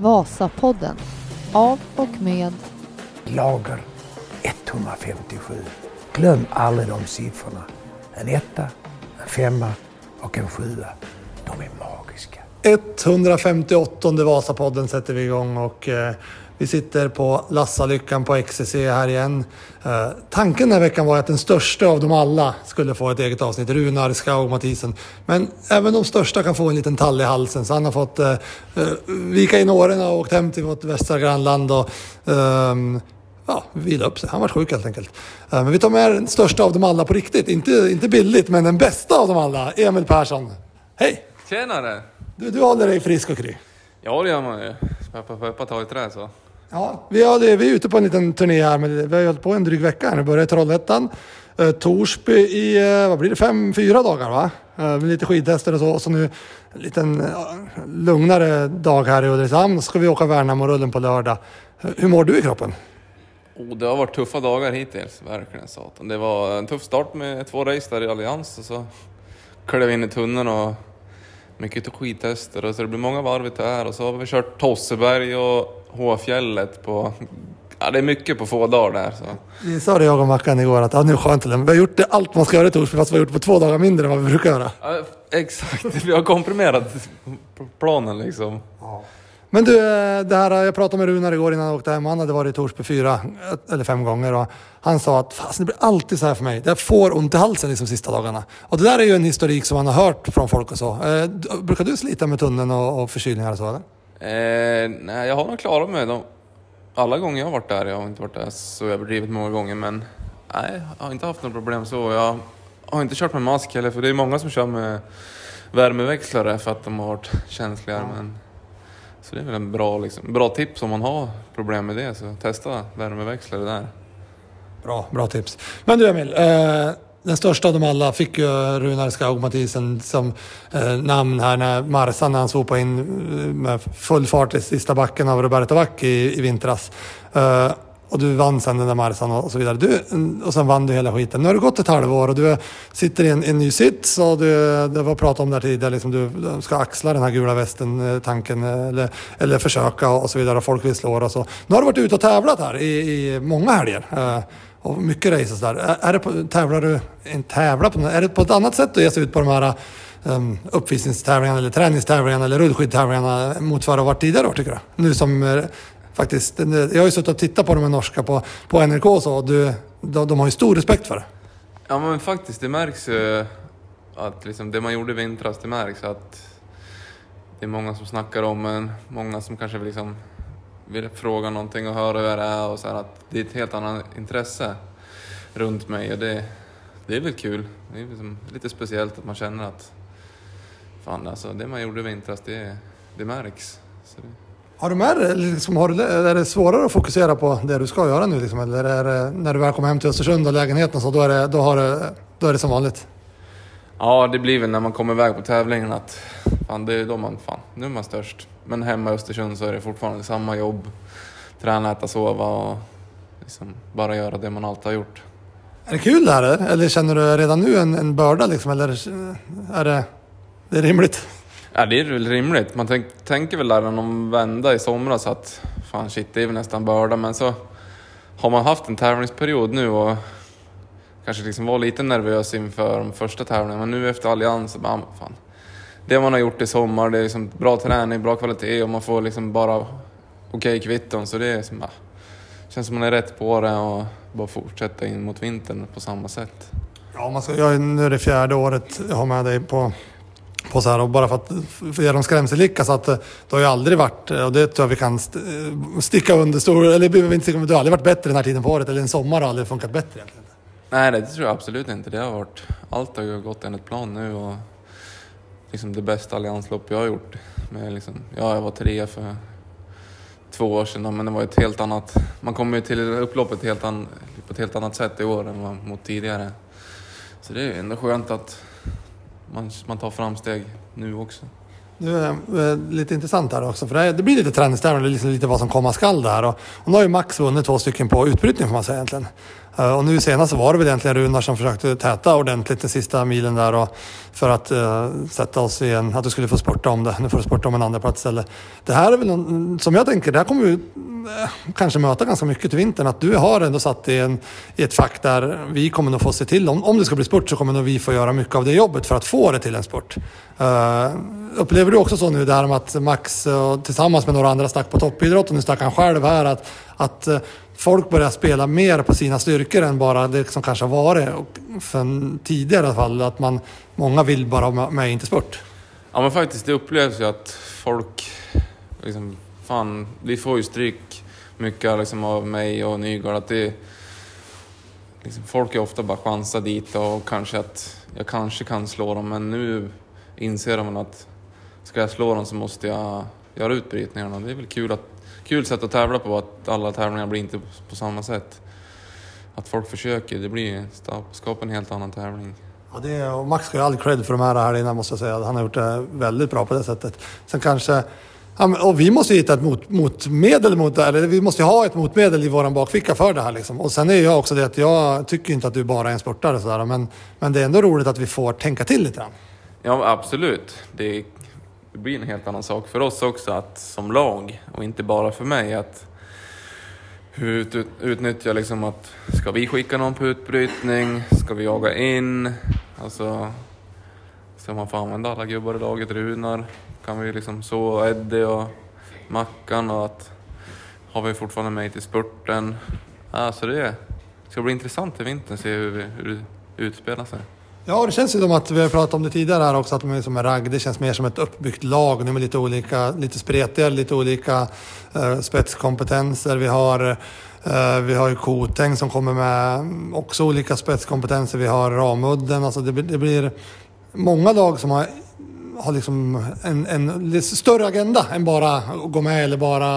Vasapodden av och med Lager 157. Glöm aldrig de siffrorna. En etta, en femma och en sjua. De är magiska. 158 Vasapodden sätter vi igång och eh, vi sitter på Lassalyckan på XCC här igen. Eh, tanken den här veckan var att den största av dem alla skulle få ett eget avsnitt, Runar Skaug Mathisen. Men även de största kan få en liten tall i halsen så han har fått eh, eh, vika in åren och åkt hem till vårt västra grannland och ehm, ja, vila upp sig. Han var sjuk helt enkelt. Eh, Men vi tar med den största av dem alla på riktigt. Inte, inte billigt, men den bästa av dem alla. Emil Persson. Hej! Tjenare! Du, du håller dig frisk och kry. Ja det gör man ju. Peppa peppa ta i trä så. Ja, vi, har, det- vi är ute på en liten turné här. Men vi har hållit på en dryg vecka här. Nu börjar i Trollhättan. Eh, Torsby i, eh, vad blir det, fem, fyra dagar va? Eh, med lite skidtester och så. Och så nu en liten eh, lugnare dag här i Ulricehamn. Så ska vi åka Värnamo-rullen på lördag. Hur mår du i kroppen? Oh, det har varit tuffa dagar hittills, verkligen satan. Det var en tuff start med två race där i Allians och så klev vi in i tunneln och mycket skidtester och så det blir många varv ute här och så har vi kört Tosseberg och H-fjället på... Ja, det är mycket på få dagar där så. Vi sa det jag och Mackan igår att ja, nu är skönt. Vi har gjort det, allt man ska göra i Torsby fast vi har gjort det på två dagar mindre än vad vi brukar göra. Ja, exakt, vi har komprimerat planen liksom. Men du, eh, det här, jag pratade med Runar igår innan jag åkte hem. Han hade varit i Torsby fyra eller fem gånger och han sa att Fasen, det blir alltid så här för mig. Jag får ont i halsen liksom sista dagarna. Och det där är ju en historik som man har hört från folk och så. Eh, brukar du slita med tunneln och, och förkylningar och så? Eller? Eh, nej, jag har nog klarat mig. De, alla gånger jag har varit där, jag har inte varit där så överdrivet många gånger, men nej, jag har inte haft några problem så. Jag har inte kört med mask heller, för det är många som kör med värmeväxlare för att de har varit känsligare. Men, så det är väl en bra, liksom, bra tips om man har problem med det, så testa värmeväxlare där. Bra, bra tips. Men du Emil, eh, den största av dem alla fick ju Runar Skaug Mathisen som eh, namn här när Marsan när han sopade in eh, med full fart i sista backen av Roberto Vacchi i, i vintras. Eh, och du vann sen den där Marsan och, och så vidare. Du, och sen vann du hela skiten. Nu har det gått ett halvår och du sitter i en, en ny sits och du, det var prat om där tidigare, liksom du, ska axla den här gula västen eh, tanken. eller, eller försöka och så vidare. Och folk vill slå dig och så. Nu har du varit ute och tävlat här i, i många helger. Eh, och mycket race och sådär. Är, är på, tävlar du, en tävla på, är det på ett annat sätt att ge sig ut på de här um, uppvisningstävlingarna eller träningstävlingarna eller rullskidtävlingarna mot vad det har varit tidigare år tycker du? Nu som eh, faktiskt, eh, jag har ju suttit och tittat på de här norska på, på NRK och så och du, de, de har ju stor respekt för det. Ja men faktiskt, det märks ju att liksom, det man gjorde i vintras, det märks att det är många som snackar om en, många som kanske liksom vill fråga någonting och höra hur det är och så här, att det är ett helt annat intresse runt mig och det, det är väl kul. Det är liksom lite speciellt att man känner att fan alltså, det man gjorde i vintras, det, det märks. Så det, Har du med det, liksom, har du, är det svårare att fokusera på det du ska göra nu liksom, eller är det, när du väl kommer hem till Östersund och lägenheten så då är det, då har det, då är det som vanligt? Ja, det blir väl när man kommer iväg på tävlingen att fan, det är då man, fan, nu är man störst. Men hemma i Östersund så är det fortfarande samma jobb. Träna, äta, sova och liksom bara göra det man alltid har gjort. Är det kul det här eller? känner du redan nu en, en börda liksom, eller är det, det är rimligt? Ja, det är väl rimligt. Man tänk, tänker väl där någon vända i somras att fan shit, det är väl nästan börda. Men så har man haft en tävlingsperiod nu och kanske liksom var lite nervös inför de första tävlingarna. Men nu efter Allians, så bara, fan. Det man har gjort i sommar, det är liksom bra träning, bra kvalitet och man får liksom bara okej kvitton. Så det är som, ja, känns som man är rätt på det och bara fortsätta in mot vintern på samma sätt. Ja, man ska, jag, nu är det fjärde året jag har med dig på, på så här och bara för att för ge dem skrämsellicka så att eh, det har ju aldrig varit, eh, och det tror jag vi kan eh, sticka under stor, eller vi inte sticka under, det har aldrig varit bättre den här tiden på året, eller en sommar har aldrig funkat bättre egentligen. Nej, det tror jag absolut inte. Det har varit, allt har ju gått enligt plan nu och liksom det bästa allianslopp jag har gjort. Med liksom, ja, jag var trea för två år sedan men det var ett helt annat... Man kommer ju till upploppet helt an, på ett helt annat sätt i år än vad- mot tidigare. Så det är ändå skönt att man, man tar framsteg nu också. Nu är det eh, lite intressant här också, för det, det blir lite träningstävling, det liksom lite vad som komma skall där. Och, och nu har ju Max vunnit två stycken på utbrytning får man säga egentligen. Eh, och nu senast så var det väl egentligen Runar som försökte täta ordentligt den sista milen där och för att uh, sätta oss i en, att du skulle få sporta om det. Nu får du sporta om en andra plats eller Det här är väl någon, mm, som jag tänker, det här kommer vi uh, eh, kanske möta ganska mycket till vintern. Att du har ändå satt i, en, i ett fack där vi kommer nog få se till, om, om det ska bli sport så kommer nog vi få göra mycket av det jobbet för att få det till en sport. Uh, upplever du också så nu det här med att Max tillsammans med några andra stack på toppidrott och nu stack han själv här att, att folk börjar spela mer på sina styrkor än bara det som kanske har varit för tidigare i alla fall. Att man, många vill bara vara med inte sport. Ja men faktiskt, det upplevs ju att folk liksom, fan, vi får ju stryk mycket liksom, av mig och Nygård. Att det, liksom, folk är ofta bara chansar dit och kanske att jag kanske kan slå dem, men nu inser de att ska jag slå dem så måste jag göra utbrytningarna. Det är väl kul att kul sätt att tävla på, att alla tävlingar blir inte på samma sätt. Att folk försöker, det blir, skapar en helt annan tävling. Ja, det är, och Max ska ju all cred för de här innan måste jag säga. Han har gjort det väldigt bra på det sättet. Sen kanske... Och vi måste hitta ett mot, motmedel mot det eller vi måste ha ett motmedel i våran bakficka för det här. Liksom. Och sen är jag också det att jag tycker inte att du bara är en sportare sådär, men, men det är ändå roligt att vi får tänka till lite grann. Ja, absolut. Det det blir en helt annan sak för oss också att som lag och inte bara för mig att ut, ut, utnyttja liksom att ska vi skicka någon på utbrytning? Ska vi jaga in? Alltså, ska man få använda alla gubbar i laget? Runar kan vi liksom så, Eddie och Mackan och att har vi fortfarande med till spurten. Alltså det ska bli intressant i vintern se hur, vi, hur det utspelar sig. Ja, det känns ju som att vi har pratat om det tidigare här också, att de är som en ragg. Det känns mer som ett uppbyggt lag nu med lite olika, lite spretigare, lite olika uh, spetskompetenser. Vi har, uh, vi har ju Koteng som kommer med också olika spetskompetenser. Vi har Ramudden. Alltså det, det blir många lag som har har liksom en, en större agenda än bara att gå med eller bara...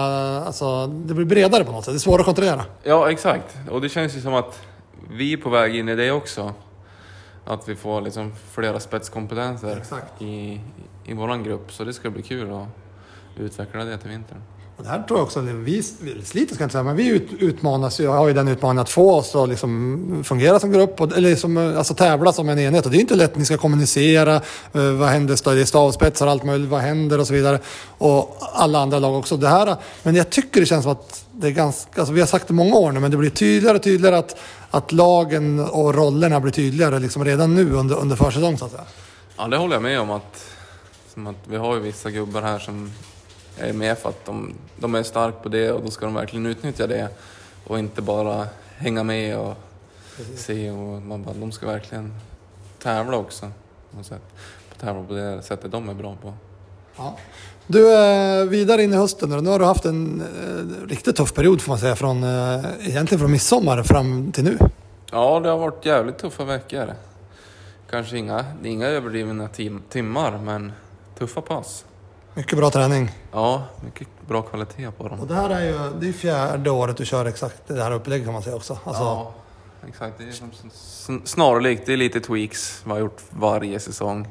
Alltså, det blir bredare på något sätt. Det är svårare att kontrollera. Ja, exakt. Och det känns ju som att vi är på väg in i det också. Att vi får liksom flera spetskompetenser Exakt. i, i vår grupp. Så det ska bli kul att utveckla det till vintern. Och det här tror jag också, vi sliter ska jag inte säga, men vi ut, utmanas ju, har ju den utmaningen att få oss att liksom fungera som grupp, och, eller liksom, alltså tävla som en enhet. Och det är inte lätt, ni ska kommunicera, eh, vad händer, det är stavspetsar, allt möjligt, vad händer och så vidare. Och alla andra lag också. Det här, men jag tycker det känns som att det är ganska, alltså vi har sagt det många år nu, men det blir tydligare och tydligare att att lagen och rollerna blir tydligare liksom redan nu under, under försäsong så att säga. Ja, det håller jag med om. Att, som att vi har ju vissa gubbar här som är med för att de, de är starka på det och då ska de verkligen utnyttja det och inte bara hänga med och Precis. se. Och man bara, de ska verkligen tävla också. På, sätt. tävla på det sättet de är bra på. Ja. Du, är vidare in i hösten nu har du haft en eh, riktigt tuff period får man säga, från, eh, egentligen från midsommar fram till nu. Ja, det har varit jävligt tuffa veckor. Kanske inga, inga överdrivna tim timmar, men tuffa pass. Mycket bra träning. Ja, mycket bra kvalitet på dem. Och det här är ju det är fjärde året du kör exakt det här upplägget kan man säga också. Alltså... Ja, exakt. Det är snarlikt, det är lite tweaks vi har gjort varje säsong.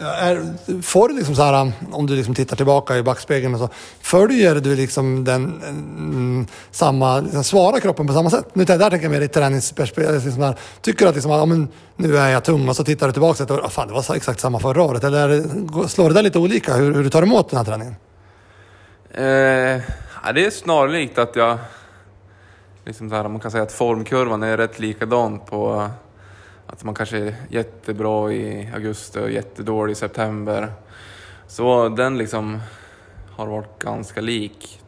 Är, får du liksom så här, om du liksom tittar tillbaka i backspegeln och så, följer du liksom den mm, samma, liksom svarar kroppen på samma sätt? Nu där tänker jag mer i träningsperspektiv. Liksom tycker du att liksom, ja, men, nu är jag tung och så tittar du tillbaka och säger, ah, fan det var exakt samma förra året. Eller slår det där lite olika hur, hur du tar emot den här träningen? Eh, ja, det är snarlikt att jag, liksom där, man kan säga att formkurvan är rätt likadan på att man kanske är jättebra i augusti och jättedålig i september. Så den liksom har varit ganska lik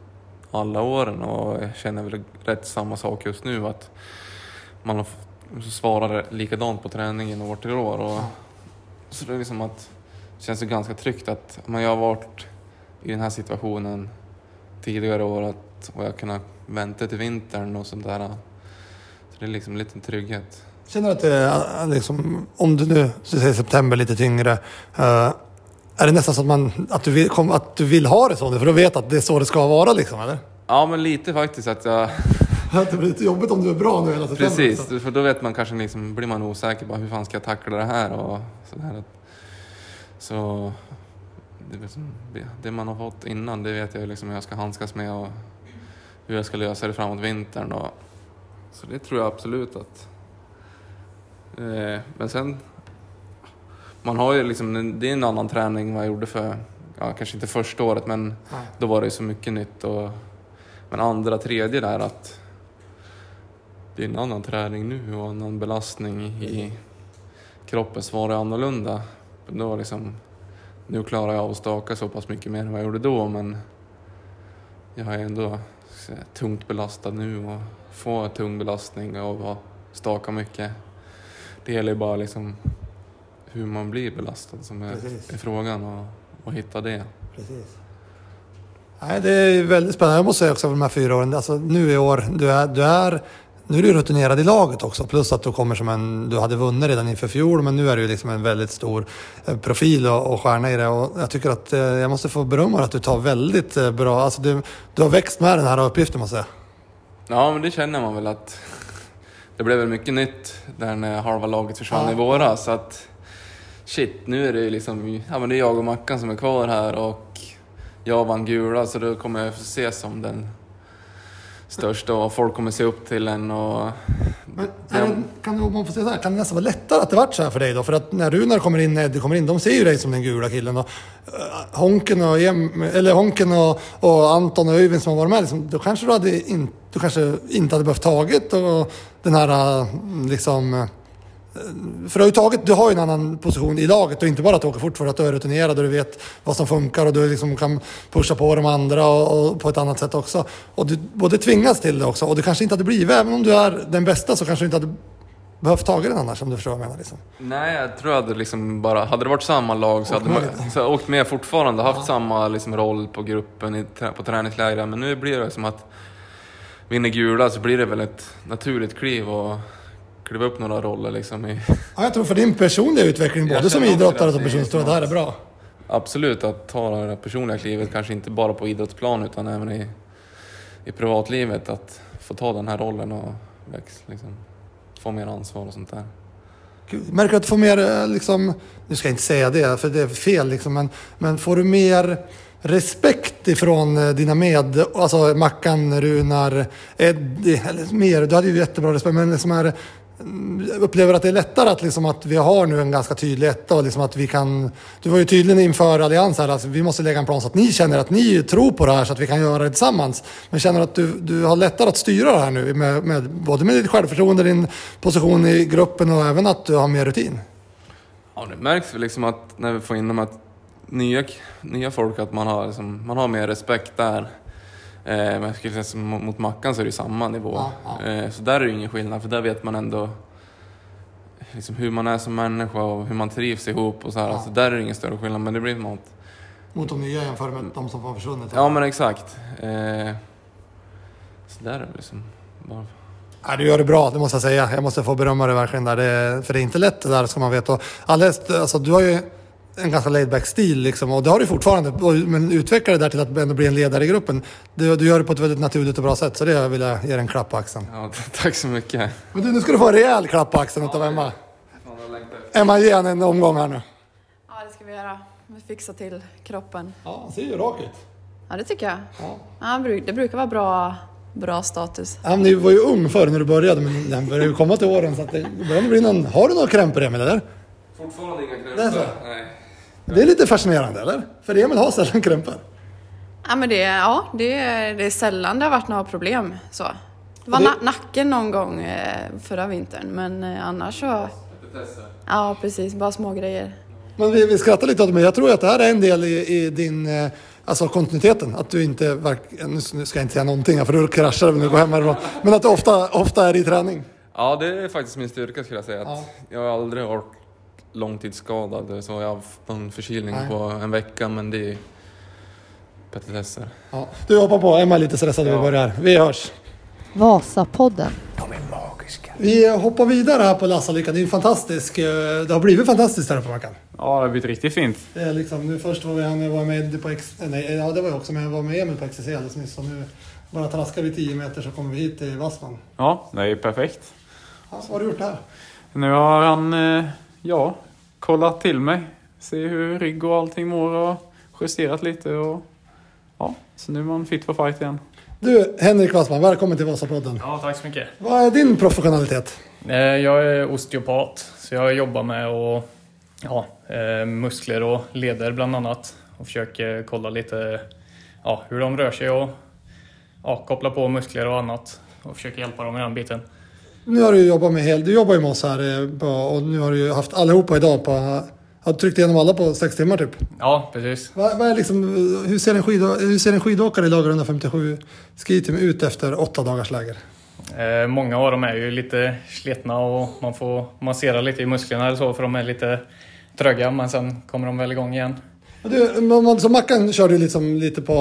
alla åren och jag känner väl rätt samma sak just nu att man svarar likadant på träningen år till år. Och, så det är liksom att det känns ganska tryggt att man, jag har varit i den här situationen tidigare år att, och jag har kunnat vänta till vintern och sånt där. Så det är liksom en liten trygghet. Känner du att det är liksom, om du nu du säger september lite tyngre, uh, är det nästan så att, man, att, du vill, att du vill ha det så nu? För du vet att det är så det ska vara liksom, eller? Ja, men lite faktiskt att jag... det blir lite jobbigt om du är bra nu hela september. Precis, så. för då vet man kanske liksom, blir man osäker på hur fan ska jag tackla det här och sådär. Så liksom, det- det man har fått innan, det vet jag liksom hur jag ska handskas med och hur jag ska lösa det framåt vintern. Och, så det tror jag absolut att... Eh, men sen... Man har ju liksom, det är en annan träning än vad jag gjorde för, ja kanske inte första året men då var det ju så mycket nytt. Och, men andra, tredje där att det är en annan träning nu och en annan belastning i kroppen svarar annorlunda. Då liksom, nu klarar jag av att staka så pass mycket mer än vad jag gjorde då men jag är ändå här, tungt belastad nu och får tung belastning av att staka mycket. Det gäller ju bara liksom hur man blir belastad som är, är frågan och, och hitta det. Precis. Nej, det är väldigt spännande. Jag måste säga också för de här fyra åren, alltså nu i år, du är, du är nu är du rutinerad i laget också, plus att du kommer som en, du hade vunnit redan inför fjol, men nu är du liksom en väldigt stor eh, profil och, och stjärna i det. Och jag tycker att eh, jag måste få berömma att du tar väldigt eh, bra, alltså du, du har växt med den här uppgiften måste jag säga. Ja, men det känner man väl att det blev väl mycket nytt där när halva laget försvann Ja. i våras. Så att shit, nu är det liksom, ja men det är jag och Mackan som är kvar här och jag vann gula så då kommer jag få ses som den största och folk kommer se upp till en och... Men det, kan, om man får säga så här, kan det nästan vara lättare att det vart så här för dig då? För att när Runar kommer in, Eddie kommer in, de ser ju dig som den gula killen. Och, eh, Honken, och, eller Honken och, och Anton och Öyvind som har varit med, liksom, då kanske du, hade in, du kanske inte hade behövt tagit och den här eh, liksom... eh, För du har ju tagit, du har ju en annan position i laget och inte bara att du åker fort för att du är rutinerad och du vet vad som funkar och du liksom kan pusha på de andra och, och på ett annat sätt också. Och du både tvingas till det också och det kanske inte hade blivit, även om du är den bästa så kanske du inte hade behövt tagit den annars om du förstår vad jag menar. Liksom. Nej, jag tror jag hade liksom bara, hade det varit samma lag så Åkt hade man så jag åkt med fortfarande, haft samma liksom roll på gruppen i, på träningslägren. Men nu blir det som att vinner gula så blir det väl ett naturligt kliv och kliva upp några roller liksom i, Ja, jag tror för din personliga utveckling, både som idrottare och som person, tror jag det här är bra. Absolut, att ta det personliga klivet, kanske inte bara på idrottsplan utan även i, i privatlivet. Att få ta den här rollen och väx, liksom, få mer ansvar och sånt där. Märker du att du får mer, eh, liksom, nu ska jag inte säga det för det är fel, liksom, men, men får du mer respekt ifrån eh, dina med, alltså Mackan, Runar, Eddie, eller mer, du hade ju jättebra respekt, men liksom är, mm, upplever att det är lättare att, liksom, att vi har nu en ganska tydlig etta och liksom att vi kan, du var ju tydlig inför Allians här, alltså, vi måste lägga en plan så att ni känner att ni tror på det här så att vi kan göra det tillsammans. Men känner att du, du har lättare att styra det här nu, med, med, både med ditt självförtroende, din position i gruppen och även att du har mer rutin. Ja, det märks väl liksom att när vi får in de här nya, nya folk att man har, liksom, man har mer respekt där. Eh, men jag skulle säga som mot mot Mackan så är det samma nivå. Ja, ja. Eh, så där är det ju ingen skillnad för där vet man ändå liksom hur man är som människa och hur man trivs ihop och så här. Ja. Alltså, där är det ingen större skillnad men det blir mot Mot de nya jämför med de som har försvunnit. Ja men exakt. Eh, så där är det liksom. Bara... Ja, du gör det bra, det måste jag säga. Jag måste få berömma dig verkligen där. Det, är- för det är inte lätt det där, ska man veta. Och alldeles, alltså, du har ju en ganska laid back stil liksom, och det har du fortfarande. Men utveckla det där till att ändå bli en ledare i gruppen. Du, du gör det på ett väldigt naturligt och bra sätt, så det vill jag ge dig en klapp på axeln. Ja, tack så mycket. Men du, nu ska du få en rejäl klapp på axeln av Emma. Emma, ge henne en omgång här nu. Ja, det ska vi göra. Vi fixar till kroppen. Ja, han ser ju rak ut. Ja, det tycker jag. Ja. Ja, det brukar vara bra, bra status. Ja, men du var ju ung förr när du började, men den börjar ju komma till åren. Så att det börjar bli någon... Har du några krämpor, Emil, eller? Fortfarande inga krämpor. Nej. Det är lite fascinerande, eller? För Emil har sällan krämpor. Ja, men det, ja, det, är- det är sällan det har varit några problem. Så. Det var det- na- nacken någon gång eh, förra vintern, men eh, annars så... Ja, precis. Bara små grejer. Men vi, vi skrattar lite åt det, men jag tror att det här är en del i, i din eh, alltså kontinuiteten. Att du inte, verk, nu ska jag inte säga någonting här, för då kraschar det när du går hem härifrån. Men att du ofta, ofta är i träning. Ja, det är faktiskt min styrka skulle jag säga. Att Ja. Jag har aldrig varit långtidsskadad. Så jag har haft en förkylning Nej. på en vecka, men det är petitesser. Ja. Du hoppar på, Emma är lite stressad när vi Ja. börjar. Vi hörs. Vasapodden. De är magiska. Vi hoppar vidare här på Lassalyckan. Det är ju fantastiskt. eh, Det har blivit fantastiskt här på Mackan. Ja, det har blivit riktigt fint. Det är liksom, nu först var vi här, var med på X, nej, ja det var jag också, men jag var med Emil på XCC alldeles nyss. Och nu bara traskar vi 10 meter så kommer vi hit till Vassman. Ja, det är perfekt. Ja, vad har du gjort här? Nu har han, eh, ja, kollat till mig. Se hur rygg och allting mår och justerat lite och ja, så nu är man fit för fight igen. Du, Henrik Wassman, välkommen till Vasapodden. Ja, tack så mycket. Vad är din professionalitet? Eh, Jag är osteopat, så jag jobbar med och, ja, eh, muskler och leder bland annat. Och försöker kolla lite ja, hur de rör sig och ja, koppla på muskler och annat. Och försöker hjälpa dem i den biten. Nu har du jobbat med hel, du jobbar ju med oss här eh, på, och nu har du ju haft allihopa idag på, har du tryckt igenom alla på sex timmar typ. Ja, precis. Vad är liksom, hur, ser en skidå, hur ser en skidåkare i lager 157 skiteam ut efter åtta dagars läger? Eh, många av dem är ju lite slitna och man får massera lite i musklerna eller så för de är lite tröga men sen kommer de väl igång igen. Du, man- så Mackan kör du liksom lite på,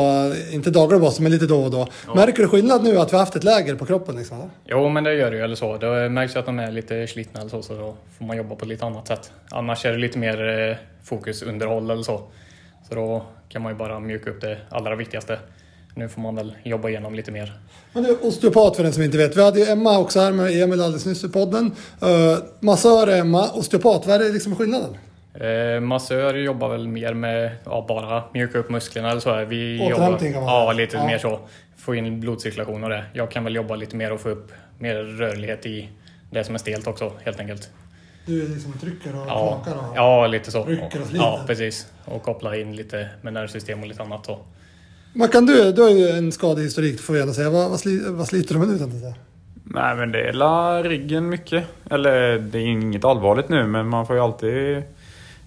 inte dagliga basis, men lite då och då. Märker du skillnad nu att vi har haft ett läger på kroppen? Liksom, eller? Jo, men det gör det ju eller så. Det märks ju att de är lite slitna eller så, så då får man jobba på ett lite annat sätt. Annars är det lite mer eh, fokus underhåll eller så. Så då kan man ju bara mjuka upp det allra viktigaste. Nu får man väl jobba igenom lite mer. Men du, osteopat för den som inte vet. Vi hade ju Emma också här med Emil alldeles nyss i podden. Uh, massör Emma, osteopat, vad är liksom skillnaden? Eh, massör jobbar väl mer med ja, bara mjuka upp musklerna eller så. Här. Vi Återhämtning kan man Ja, lite Ja. mer så. Få in blodcirkulation och det. Jag kan väl jobba lite mer och få upp mer rörlighet i det som är stelt också, helt enkelt. Du liksom trycker och Ja, knakar och... ja lite så. rycker och sliter. Ja, precis. Och koppla in lite med nervsystem och lite annat så. Mackan, du, du har ju en skadehistorik får jag gärna säga. Vad, vad, sli, vad sliter du med nu? tänkte jag säga? Nej men det är la ryggen mycket. Eller det är inget allvarligt nu men man får ju alltid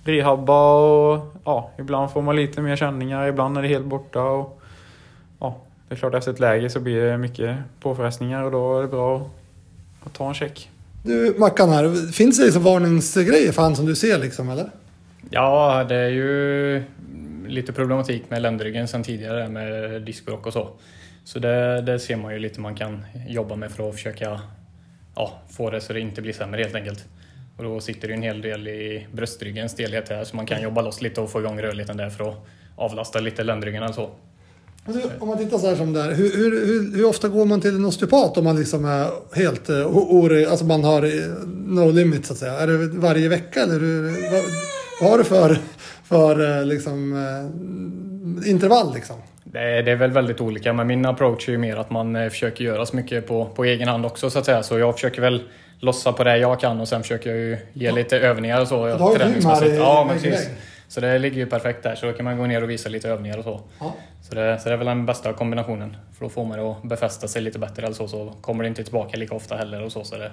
rehabba och ja, ibland får man lite mer känningar, ibland är det helt borta. Och, ja, det är klart efter ett läge så blir det mycket påfrestningar och då är det bra att, att ta en check. Du, Mackan här, finns det liksom varningsgrejer för han som du ser liksom, eller? Ja, det är ju lite problematik med ländryggen sen tidigare med diskbråck och så. Så det, det ser man ju lite man kan jobba med för att försöka ja, få det så det inte blir sämre helt enkelt. Och då sitter det en hel del i bröstryggens stelhet här så man kan jobba loss lite och få igång rörligheten där för att avlasta lite ländryggen eller så. Du, om man tittar så här som där, hur, hur, hur, hur ofta går man till en osteopat om man liksom är helt uh, ore, alltså man har eh, no limit så att säga? Är det varje vecka eller hur, vad, vad har du för, för eh, liksom, eh, intervall liksom? Det är, det är väl väldigt olika, men min approach är ju mer att man eh, försöker göra så mycket på, på egen hand också så att säga. Så jag försöker väl lossa på det jag kan och sen försöker jag ju ge lite övningar och så. ju träningsmässigt. Ja, men precis. Så det ligger ju perfekt där, så då kan man gå ner och visa lite övningar och så. Ja. Så det, så det är väl den bästa kombinationen. För då får man det att befästa sig lite bättre eller så, så kommer det inte tillbaka lika ofta heller och så. Så det,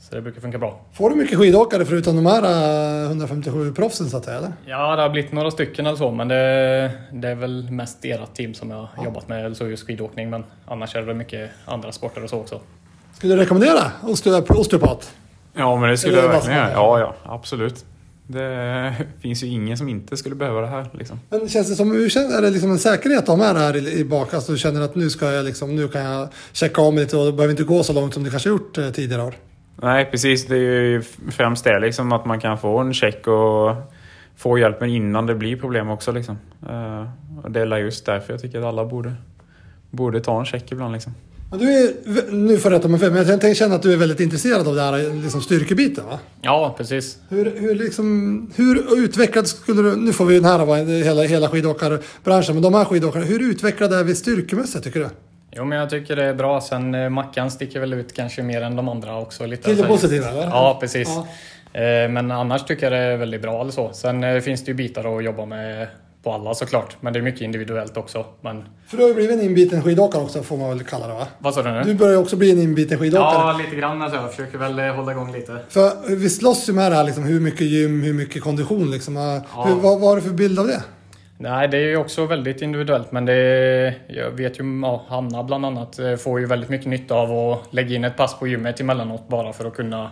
så det brukar funka bra. Får du mycket skidåkare förutom de här eh, 157 proffsen så att säga eller? Ja, det har blivit några stycken eller så, men det, det är väl mest ert team som jag har jobbat med, så just skidåkning. Men annars är det mycket andra sporter och så också. Skulle du rekommendera osteo- osteopat? Ja men det skulle Eller jag verkligen göra. Ja ja, absolut. Det finns ju ingen som inte skulle behöva det här liksom. Men känns det som, är det liksom en säkerhet att ha med det här i, i bak? Alltså du känner att nu ska jag liksom, nu kan jag checka mig lite och det behöver inte gå så långt som du kanske gjort eh, tidigare år. Nej precis, det är ju främst det liksom att man kan få en check och få hjälpen innan det blir problem också liksom. Eh, Och det är just därför jag tycker att alla borde, borde ta en check ibland liksom. Men du är, nu får jag rätta mig fel, men jag tänker känna att du är väldigt intresserad av det här liksom styrkebiten va? Ja, precis. Hur, hur, liksom, hur utvecklad skulle du, nu får vi den här vara hela, hela skidåkarbranschen, men de här skidåkarna, hur utvecklade är vi styrkemässigt tycker du? Jo, men jag tycker det är bra. Sen eh, Mackan sticker väl ut kanske mer än de andra också. Lite. Till det positiva eller? Ja, precis. Ja. Eh, Men annars tycker jag det är väldigt bra eller så. Sen eh, finns det ju bitar att jobba med på alla såklart. Men det är mycket individuellt också. Men För du har ju blivit en inbiten skidåkare också får man väl kalla det va? vad sa du nu? Du börjar ju också bli en inbiten skidåkare. Ja, lite grann alltså. Jag försöker väl eh, hålla igång lite. För vi slåss ju med det här liksom, hur mycket gym, hur mycket kondition liksom. Hur, vad, vad har du för bild av det? Nej, det är ju också väldigt individuellt. Men det jag vet ju, ja, Hanna bland annat eh, får ju väldigt mycket nytta av att lägga in ett pass på gymmet emellanåt bara för att kunna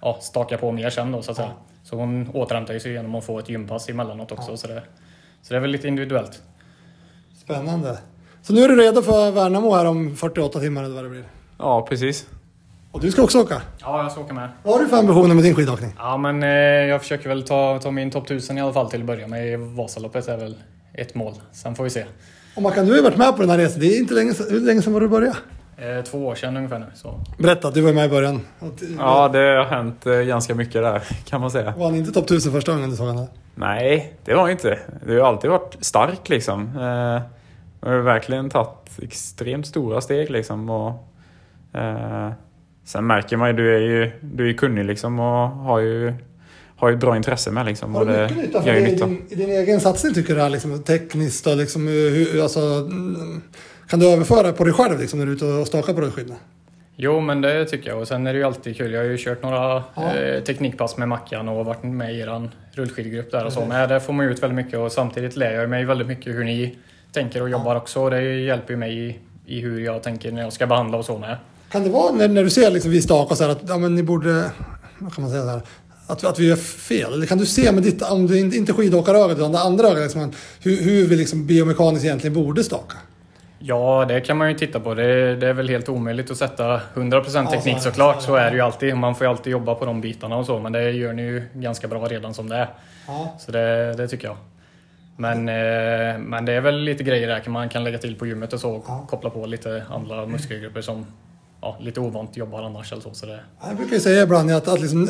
ja, staka på mer sen då så att säga. Så hon återhämtar sig genom att få ett gympass emellanåt också. Så, det, så det är väl lite individuellt. Spännande. Så nu är du redo för Värnamo här om 48 timmar eller vad det blir. Ja precis. Och du ska också åka. Ja, jag ska åka med. Vad har du för ambitioner med din skidåkning? Ja, men eh, jag försöker väl ta, ta min topp 1000 i alla fall till att börja med. Vasaloppet är väl ett mål. Sen får vi se. Och Mackan, du har ju varit med på den här resan. Det är inte länge sedan, hur länge sedan var du började? Eh, två år sedan ungefär nu. Så. Berätta, du var med i början. Ja det har hänt eh, ganska mycket där kan man säga. Var han inte topp 1000 första gången du såg honom? Nej, det var inte. Det har alltid varit stark liksom. Eh, jag har verkligen tagit extremt stora steg liksom. Och, eh, sen märker man ju, du är ju, du är kunnig liksom och har ju, har ju ett bra intresse med liksom. Har du mycket nytta för nytta. din, din egen satsning tycker du? här, Liksom, tekniskt och liksom, hur, alltså, mm, kan du överföra på dig själv liksom, när du är ute och stakar på rullskidorna? Jo, men det tycker jag. Och sen är det ju alltid kul. Jag har ju kört några eh, teknikpass med Mackan och varit med i er rullskidgrupp där och så. Men där får man ju ut väldigt mycket och samtidigt lär jag mig väldigt mycket hur ni tänker och jobbar också. Och det hjälper ju mig i, i hur jag tänker när jag ska behandla och så med. Kan det vara när, när du ser liksom, vi stakar så här att ja, men ni borde, vad kan man säga så här, att, att vi gör fel? Eller kan du se med ditt, om du inte, inte skidåkarögat utan det andra ögat, liksom, hur, hur vi liksom biomekaniskt egentligen borde staka? Ja, det kan man ju titta på. Det, det är väl helt omöjligt att sätta 100% teknik så- såklart. Så är det ju alltid. Man får ju alltid jobba på de bitarna och så. Men det gör ni ju ganska bra redan som det är. Ja. Så det, det tycker jag. Men, eh, men det är väl lite grejer där man kan lägga till på gymmet och så. Och koppla på lite andra muskelgrupper som ja, lite ovant jobbar annars eller så. så det, Jag brukar ju säga ibland att, att liksom,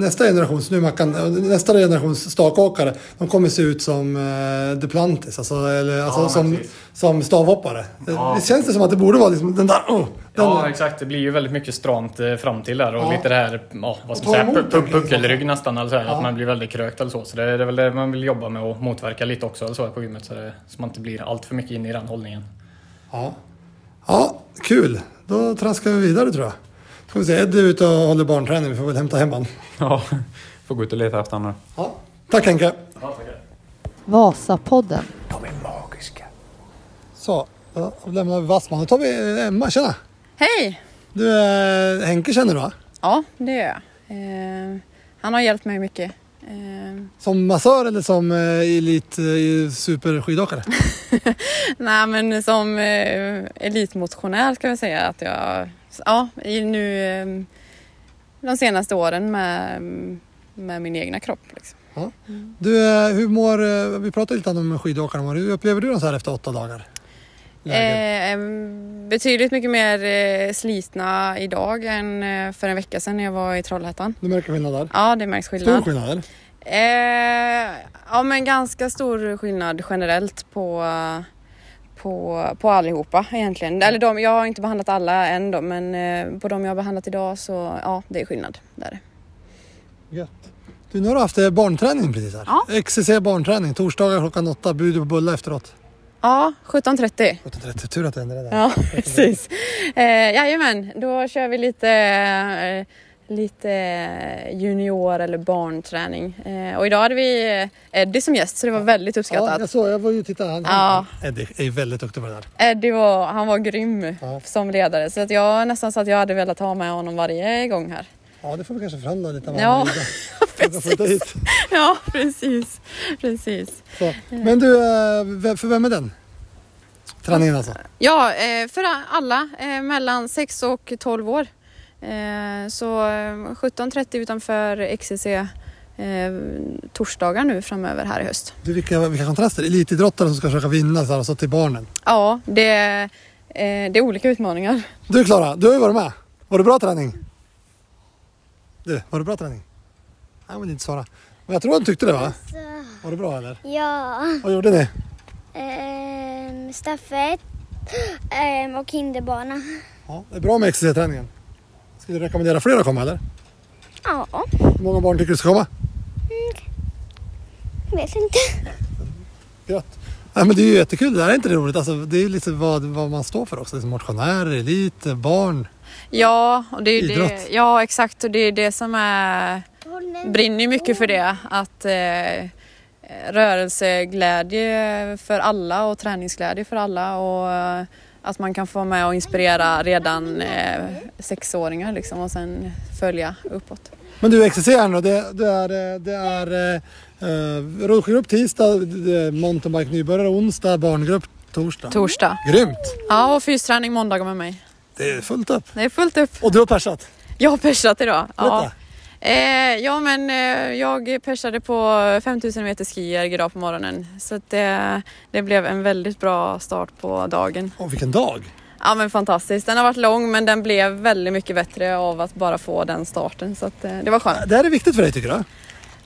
nästa generations, nu Mackan, nästa generations stakåkare, de kommer se ut som uh, Duplantis, alltså, eller, alltså Ja, som, precis. som stavhoppare. Det, Ja. det känns det som att det borde vara liksom, den där... Oh, den, Ja, exakt. Det blir ju väldigt mycket stramt eh, fram till där och Ja. lite det här, ja, vad ska man säga, emot pu- pu- puckelrygg nästan. Alltså, Ja. Att man blir väldigt krökt eller så. Så det är, det är väl det man vill jobba med och motverka lite också eller så på gymmet. Så, det, så man inte blir allt för mycket inne i den hållningen. Ja. Ja, kul. Då traskar vi vidare tror jag. Ska vi se, Eddie är ute och håller barnträning, vi får väl hämta hem han. Ja, får gå ut och leta efter honom nu. Ja. Tack Henke. Vasapodden. De är magiska. Så, då lämnar vi Wassman. Då tar vi Emma, tjena. Hej! Du, eh, Henke känner du va? Ja, det gör jag. Eh, han har hjälpt mig mycket. Eh, Som massör eller som eh, elit eh, superskidåkare? nej, men som eh, elitmotionär ska jag säga att jag, ja, nu eh, de senaste åren med, med min egna kropp. Liksom. Du, eh, hur mår, vi pratade lite om skidåkarna, hur upplever du dem så här efter åtta dagar? Eh, betydligt mycket mer eh, slitna idag än eh, för en vecka sedan när jag var i Trollhättan. Du märker skillnad där? Ja, det märks skillnad. Stor skillnad eller? Eh, ja, men ganska stor skillnad generellt på, på, på allihopa egentligen. Eller de, jag har inte behandlat alla än då, men eh, på de jag har behandlat idag så ja, det är skillnad. Där. Gött. Du, nu har du haft barnträning precis här. Ja. XCC barnträning, torsdagar klockan åtta, bjuder på bullar efteråt. Ja, 17.30. 17.30, tur att du ändrade det. Ja, precis. Eh, jajamän, då kör vi lite, eh, lite junior eller barnträning. Eh, och idag hade vi eh, Eddie som gäst så det var väldigt Ja, uppskattat. jag såg, jag var ju och tittade. Han, Ja. Eddie är väldigt duktig på det där. Eddie var, han var grym Ja. som ledare så att jag nästan så att jag hade velat ha med honom varje gång här. Ja, det får vi kanske förhandla lite om. Ja, hit. Ja, precis. precis. Så. Men du, eh, för vem är den? Träningen alltså? Ja, eh, för alla eh, mellan 6 och 12 år. Så eh, 17.30 utanför XCC torsdagar nu framöver här i höst. Du, vilka, vilka kontraster. Elitidrottare som ska försöka vinna så här, och så till barnen. Ja, det, det är olika utmaningar. Du Klara, du har ju varit med. Var det bra träning? Du, var det bra träning? Nej, men inte svara. Men jag tror han tyckte det va? Var det bra eller? Ja, Vad gjorde ni? ehm, stafett ehm, och hinderbana. Ja, det är bra med XCC-träningen. Ska du rekommendera fler att komma eller? Ja, Hur många barn tycker du ska komma? vet inte. Gött. Nej, men det är ju jättekul. Det där är inte det roligt. Alltså, det är lite vad, vad man står för också. Liksom motionärer, elit, barn. Ja, och det är Idrott. det, ja exakt och det är det som är brinner ju mycket för det. Att eh, rörelseglädje för alla och träningsglädje för alla och eh, att man kan få vara med och inspirera redan eh, sexåringar liksom och sen följa uppåt. Men du, här nu. Det, det är, eh, det är eh, eh, rullskidgrupp tisdag, mountainbike nybörjare onsdag, barngrupp torsdag. Torsdag. Grymt! Ja, och fysträning måndagar med mig. Det är fullt upp. Det är fullt upp. Och du har persat. Jag har persat idag. Ja. Eh, ja men eh, jag persade på 5000 meter skier idag på morgonen. Så att det, det blev en väldigt bra start på dagen. Åh, vilken dag! Ja men fantastiskt. Den har varit lång men den blev väldigt mycket bättre av att bara få den starten. Så att, eh, det var skönt. Det här är viktigt för dig tycker du?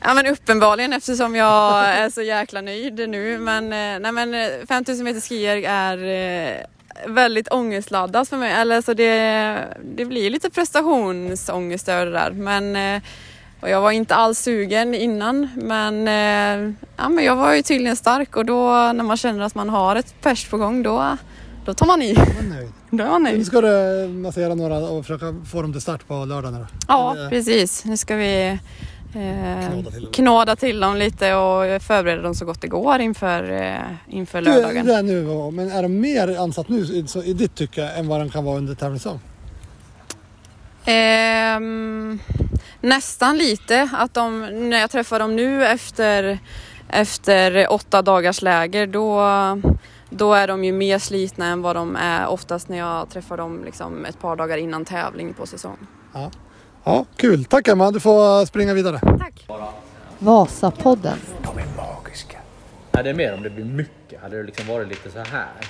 Ja men uppenbarligen eftersom jag är så jäkla nöjd nu. Men, eh, nej, men eh, 5000 meter skier är eh, väldigt ångestladdat för mig. Eller, så det, det blir lite prestationsångest över det där. Men, eh, och jag var inte alls sugen innan men, eh, ja, men jag var ju tydligen stark och då när man känner att man har ett pers på gång då, då tar man i. Då är man Nu nöjd. ska du massera några och försöka få dem till start på lördag nu då. Ja Eller- precis. Nu ska vi Knåda till dem. knåda till dem lite och förbereda dem så gott det går inför, eh, inför Du, lördagen. det är nu, men är de mer ansatt nu i- ditt tycke än vad de kan vara under tävlingssäsong? Ehm, nästan lite. Att de, när jag träffar dem nu efter, efter åtta dagars läger då, då är de ju mer slitna än vad de är oftast när jag träffar dem liksom ett par dagar innan tävling på säsong. Ja, kul. Tack Emma, du får springa vidare. Tack! Vasapodden. De är magiska. Nej, det är mer om det blir mycket. Hade det liksom varit lite så här.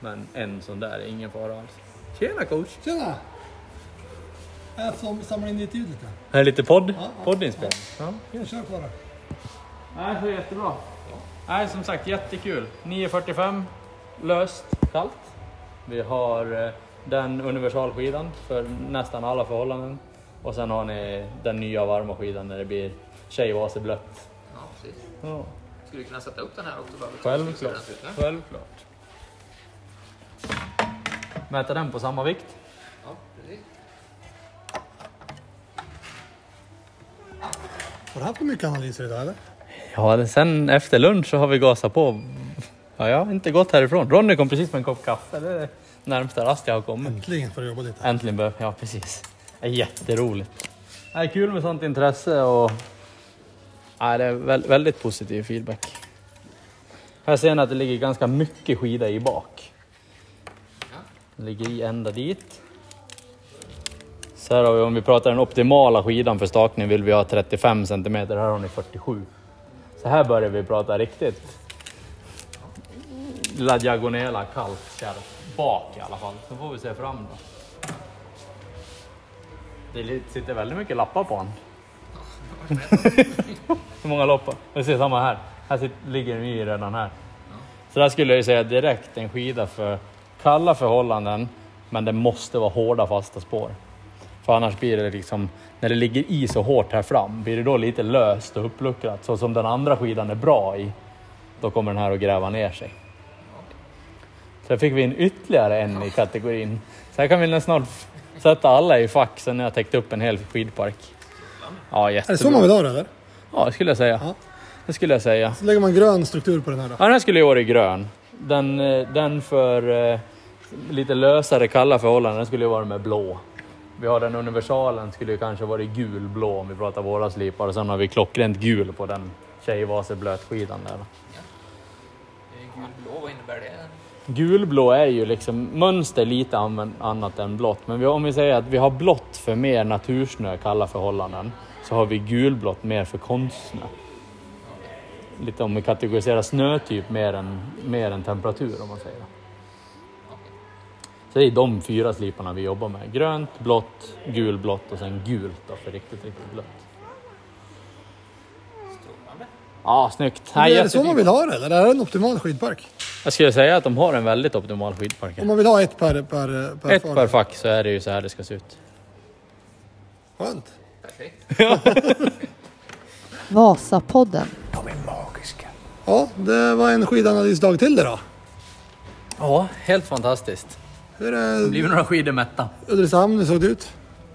Men en sån där är ingen fara alls. Tjena coach! Tjena! Jag som samlar in ditt ljud lite. Här är lite podd, ja. poddinspelning. Ja. Kör på det. Nej, så jättebra. Nej, som sagt jättekul. 9.45, löst. Kallt. Vi har eh, den universalskidan för nästan alla förhållanden. Och sen har ni den nya varma skidan när det blir tjejvaseblött. Ja, precis. Ja. Skulle vi kunna sätta upp den här också? Bara Självklart. Självklart. Mäta den på samma vikt. Ja, precis. Har du haft mycket analyser idag eller? Ja, sen efter lunch så har vi gasat på. Ja, jag har inte gått härifrån. Ronny kom precis med en kopp kaffe. Det är det närmsta rast jag har kommit. Äntligen får du jobba lite. Äntligen Ja, precis. Är jätteroligt. Det är kul med sånt intresse och ja, det är vä- väldigt positiv feedback. Här ser ni att det ligger ganska mycket skida i bak. Det ligger i ända dit. Så här har vi, om vi pratar den optimala skidan för stakning vill vi ha 35 cm. Här har ni 47. Så här börjar vi prata riktigt La Diagonela kallt kärr. Bak i alla fall, så får vi se fram då. Det sitter väldigt mycket lappar på den. Hur många loppar? Vi ser samma här. Här sitter, ligger den ju redan här. Så där skulle jag ju säga direkt en skida för kalla förhållanden, men det måste vara hårda fasta spår. För annars blir det liksom, när det ligger i så hårt här fram, blir det då lite löst och uppluckrat, så som den andra skidan är bra i, då kommer den här att gräva ner sig. Sen fick vi in ytterligare en i kategorin. Så här kan vi snart sätta alla i fack sen när jag täckt upp en hel skidpark. Ja, Är jättebra. det så man vill ha det eller? Ja, det skulle jag säga. Ja. Det skulle jag säga. Så lägger man grön struktur på den här då. Ja, den här skulle ju vara i grön. Den, eh, den för eh, lite lösare kalla förhållanden den skulle ju vara med blå. Vi har den universalen skulle ju kanske vara i gul-blå om vi pratar våra slipar och sen har vi klockrent gul på den Tjejvase blötskidan där. Gulblå, vad innebär det? Gulblå är ju liksom mönster lite annat än blått. Men vi, om vi säger att vi har blått för mer natursnö, kalla förhållanden, så har vi gulblått mer för konstsnö. Lite om vi kategoriserar snötyp mer än, mer än temperatur om man säger. Så det är de fyra sliparna vi jobbar med. Grönt, blått, gulblått och sen gult då för riktigt, riktigt blött. Ja, snyggt. Nej, är det så man vill ha det eller? Är det en optimal skidpark? Jag skulle säga att de har en väldigt optimal skidpark. Om man vill ha ett per, per, per Ett far. per fack så är det ju så här det ska se ut. Skönt. Perfekt. Vasapodden. De är magiska. Ja, det var en skidanalysdag till det då. Ja, helt fantastiskt. Hur är Blir vi några skidor mätta? Ulricehamn, hur såg det ut?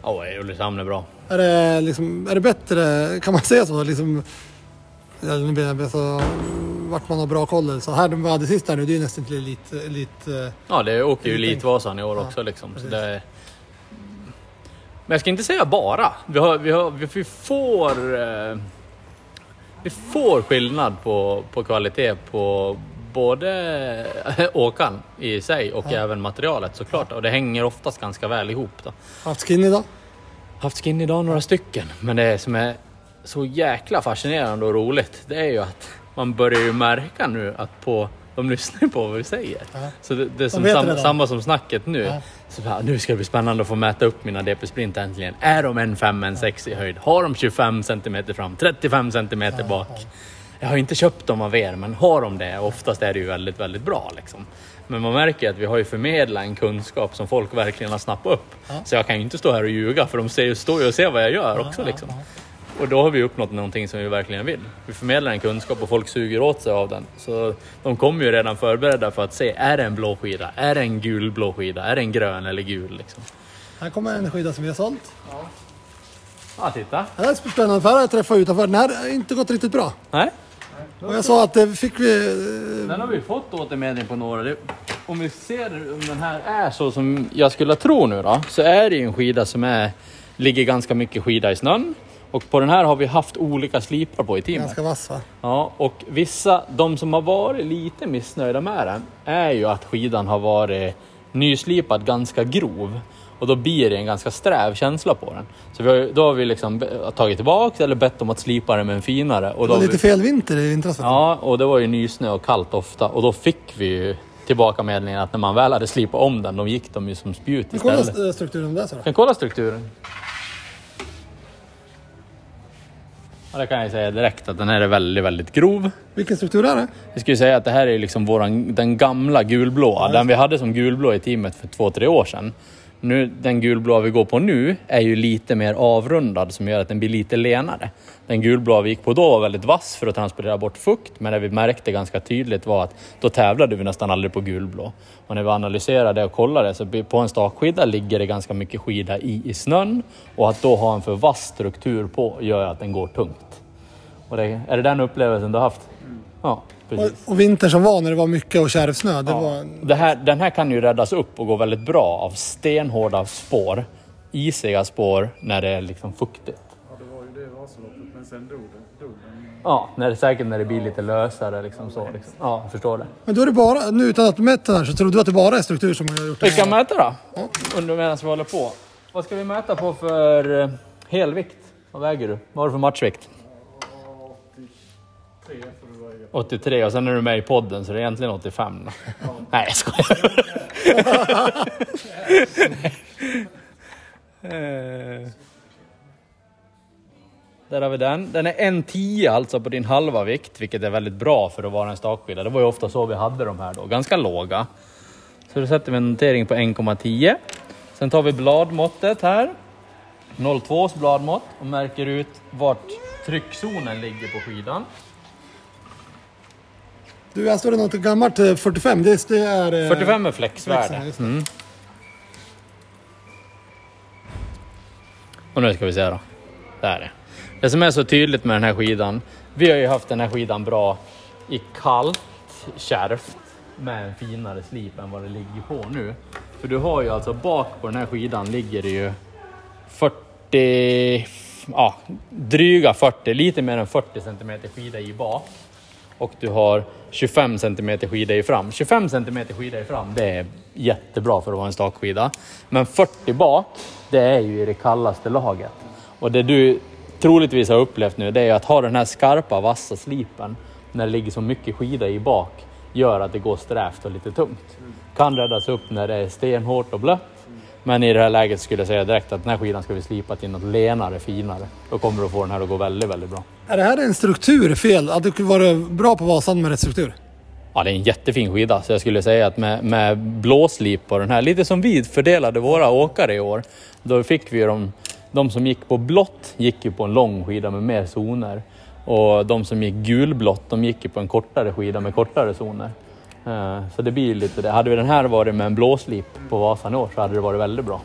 Ja, Ulricehamn är bra. Är det, liksom, är det bättre, kan man säga så? Liksom, eller nu blir det så, vart man har bra koll. Så här, de hade sist här nu, det är ju nästan till elit, elit eh, Ja, det åker ju Elitvasan i år Ja, också liksom. Så det... Men jag ska inte säga bara. Vi, har, vi, har, vi får... Eh, vi får skillnad på, på kvalitet på både åkan i sig och även materialet såklart. Och det hänger oftast ganska väl ihop. Då. haft skin idag. haft skin idag några stycken. Men det som är så jäkla fascinerande och roligt, det är ju att man börjar ju märka nu att på De lyssnar på vad vi säger. Ja. Så det, det är som samma, redan. samma som snacket nu. Ja. Så bara, nu ska det bli spännande att få mäta upp mina DP Sprint äntligen. Är de en 5, en 6 i höjd? Har de 25 cm fram, 35 cm bak? Jag har inte köpt dem av er, men har de det, oftast är det ju väldigt, väldigt bra. Liksom. Men man märker att vi har ju förmedlat en kunskap som folk verkligen har snappat upp. Så jag kan ju inte stå här och ljuga, för de ser står ju och ser vad jag gör också. Liksom. Och då har vi uppnått någonting som vi verkligen vill. Vi förmedlar en kunskap och folk suger åt sig av den. Så de kommer ju redan förberedda för att se, är det en blå skida? Är det en gul blå skida? Är det en grön eller gul? Liksom. Här kommer en skida som vi har sålt. Ja, titta. Det här är spännande för jag träffat utanför. Den här har inte gått riktigt bra. Nej, Och jag sa att det fick vi... den har vi fått återmedling på några. Om vi ser om den här är så som jag skulle tro nu då, så är det ju en skida som är, ligger ganska mycket skida i snön. Och på den här har vi haft olika slipar på i teamet. Ganska vass va? Ja, och vissa, de som har varit lite missnöjda med den, är ju att skidan har varit nyslipad ganska grov. Och då blir det en ganska sträv känsla på den. Så har, då har vi liksom tagit tillbaka eller bett om att slipa den med en finare. Och Det var lite vi, fel vinter i vintras. Ja, och det var ju nysnö och kallt ofta. Och då fick vi ju tillbaka meddelingen att när man väl hade slipat om den, då gick de ju som spjut kolla istället. st- strukturen där så då. Kan kolla strukturen. Ja, det kan jag säga direkt att den här är väldigt, väldigt grov. Vilken struktur är det? Jag skulle säga att det här är liksom våran, den gamla gulblåa. den vi hade som gulblå i teamet för två, tre år sedan. Nu, den gulblåa vi går på nu är ju lite mer avrundad som gör att den blir lite lenare. Den gulblåa vi gick på då var väldigt vass för att transportera bort fukt. Men det vi märkte ganska tydligt var att då tävlade vi nästan aldrig på gulblå. Och när vi analyserade och kollade så på en stakskida ligger det ganska mycket skida i, i snön. Och att då ha en för vass struktur på gör att den går tungt. Och det, är det den upplevelsen du har haft? Ja, precis. Och, och vintern som var när det var mycket och kärvsnö. Det Ja. var... Det här, den här kan ju räddas upp och gå väldigt bra av stenhårda spår. Isiga spår när det är liksom fuktigt. Ja, det var ju det Vasaloppet, men sen dog det. Dog den. Ja, när det, säkert när det blir lite lösare. Liksom så, liksom. Ja, jag förstår det. Men då är det bara, nu utan att mäta den här, så tror du att det bara är struktur som har gjort det? Vi kan mäta då. Under medan vi håller på. Vad ska vi mäta på för eh, helvikt? Vad väger du? Vad har du för matchvikt? 83 och sen är du med i podden så det är egentligen 85 då. Nej jag skojar. Där har vi den. Den är 1,10 alltså på din halva vikt, vilket är väldigt bra för att vara en stakskida. Det var ju ofta så vi hade de här då, ganska låga. Så då sätter vi en notering på 1,10. Sen tar vi bladmåttet här. 02 bladmått och märker ut vart tryckzonen ligger på skidan. Du, här står det något gammalt eh, 45. Det, det är... eh, 45 är flexen, flexvärde. just det. Mm. Och nu ska vi se då. Där är det. Det som är så tydligt med den här skidan. Vi har ju haft den här skidan bra i kallt, kärvt med en finare slip än vad det ligger på nu. För du har ju alltså bak på den här skidan ligger det ju 40, ja dryga 40, lite mer än 40 cm skida i bak. Och du har 25 cm skida i fram. 25 cm skida i fram, det är jättebra för att vara en stakskida. Men 40 bak, det är ju i det kallaste laget. Och det du troligtvis har upplevt nu, det är att ha den här skarpa, vassa slipen när det ligger så mycket skida i bak, gör att det går strävt och lite tungt. Kan räddas upp när det är stenhårt och blött. Men i det här läget skulle jag säga direkt att den här skidan ska vi slipa till något lenare, finare. Då kommer du få den här att gå väldigt, väldigt bra. Är det här en struktur fel? Hade det varit bra på Vasan med rätt struktur? Ja, det är en jättefin skida, så jag skulle säga att med, med blåslip på den här, lite som vi fördelade våra åkare i år, då fick vi ju de, de som gick på blått gick ju på en lång skida med mer zoner. Och de som gick gulblått, de gick ju på en kortare skida med kortare zoner. Eh, Så det blir lite det. Hade vi den här varit med en blåslip på Vasan i år så hade det varit väldigt bra.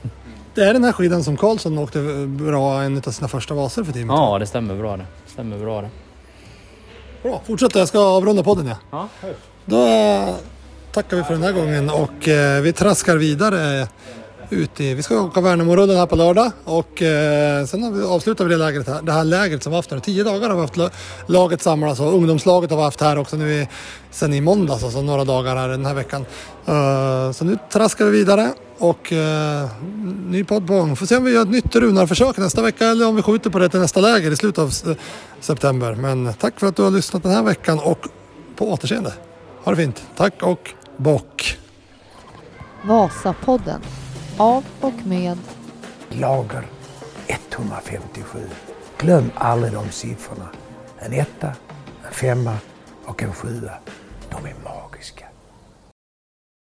Det är den här skidan som Karlsson åkte bra en av sina första Vasor för teamet. Ja, det stämmer bra det. Stämmer bra det. Bra, fortsätt jag ska avrunda podden ja. Ja, Då eh, tackar vi för den här gången och eh, vi traskar vidare ut i... Vi ska åka Värnamorunden här på lördag och eh, sen har vi, avslutar vi det, lägret här, det här lägret som vi har haft nu. Tio dagar har vi haft laget samlas och ungdomslaget har vi haft här också nu i, sen i måndags, alltså några dagar här den här veckan. Uh, så nu traskar vi vidare och uh, ny podd på gång. Får se om vi gör ett nytt runarförsök nästa vecka eller om vi skjuter på det till nästa läger i slutet av september. Men tack för att du har lyssnat den här veckan och på återseende. Ha det fint. Tack och bock. Vasapodden. Av och med Lager 157. Glöm aldrig de siffrorna. En etta, en femma och en sjua. De är magiska.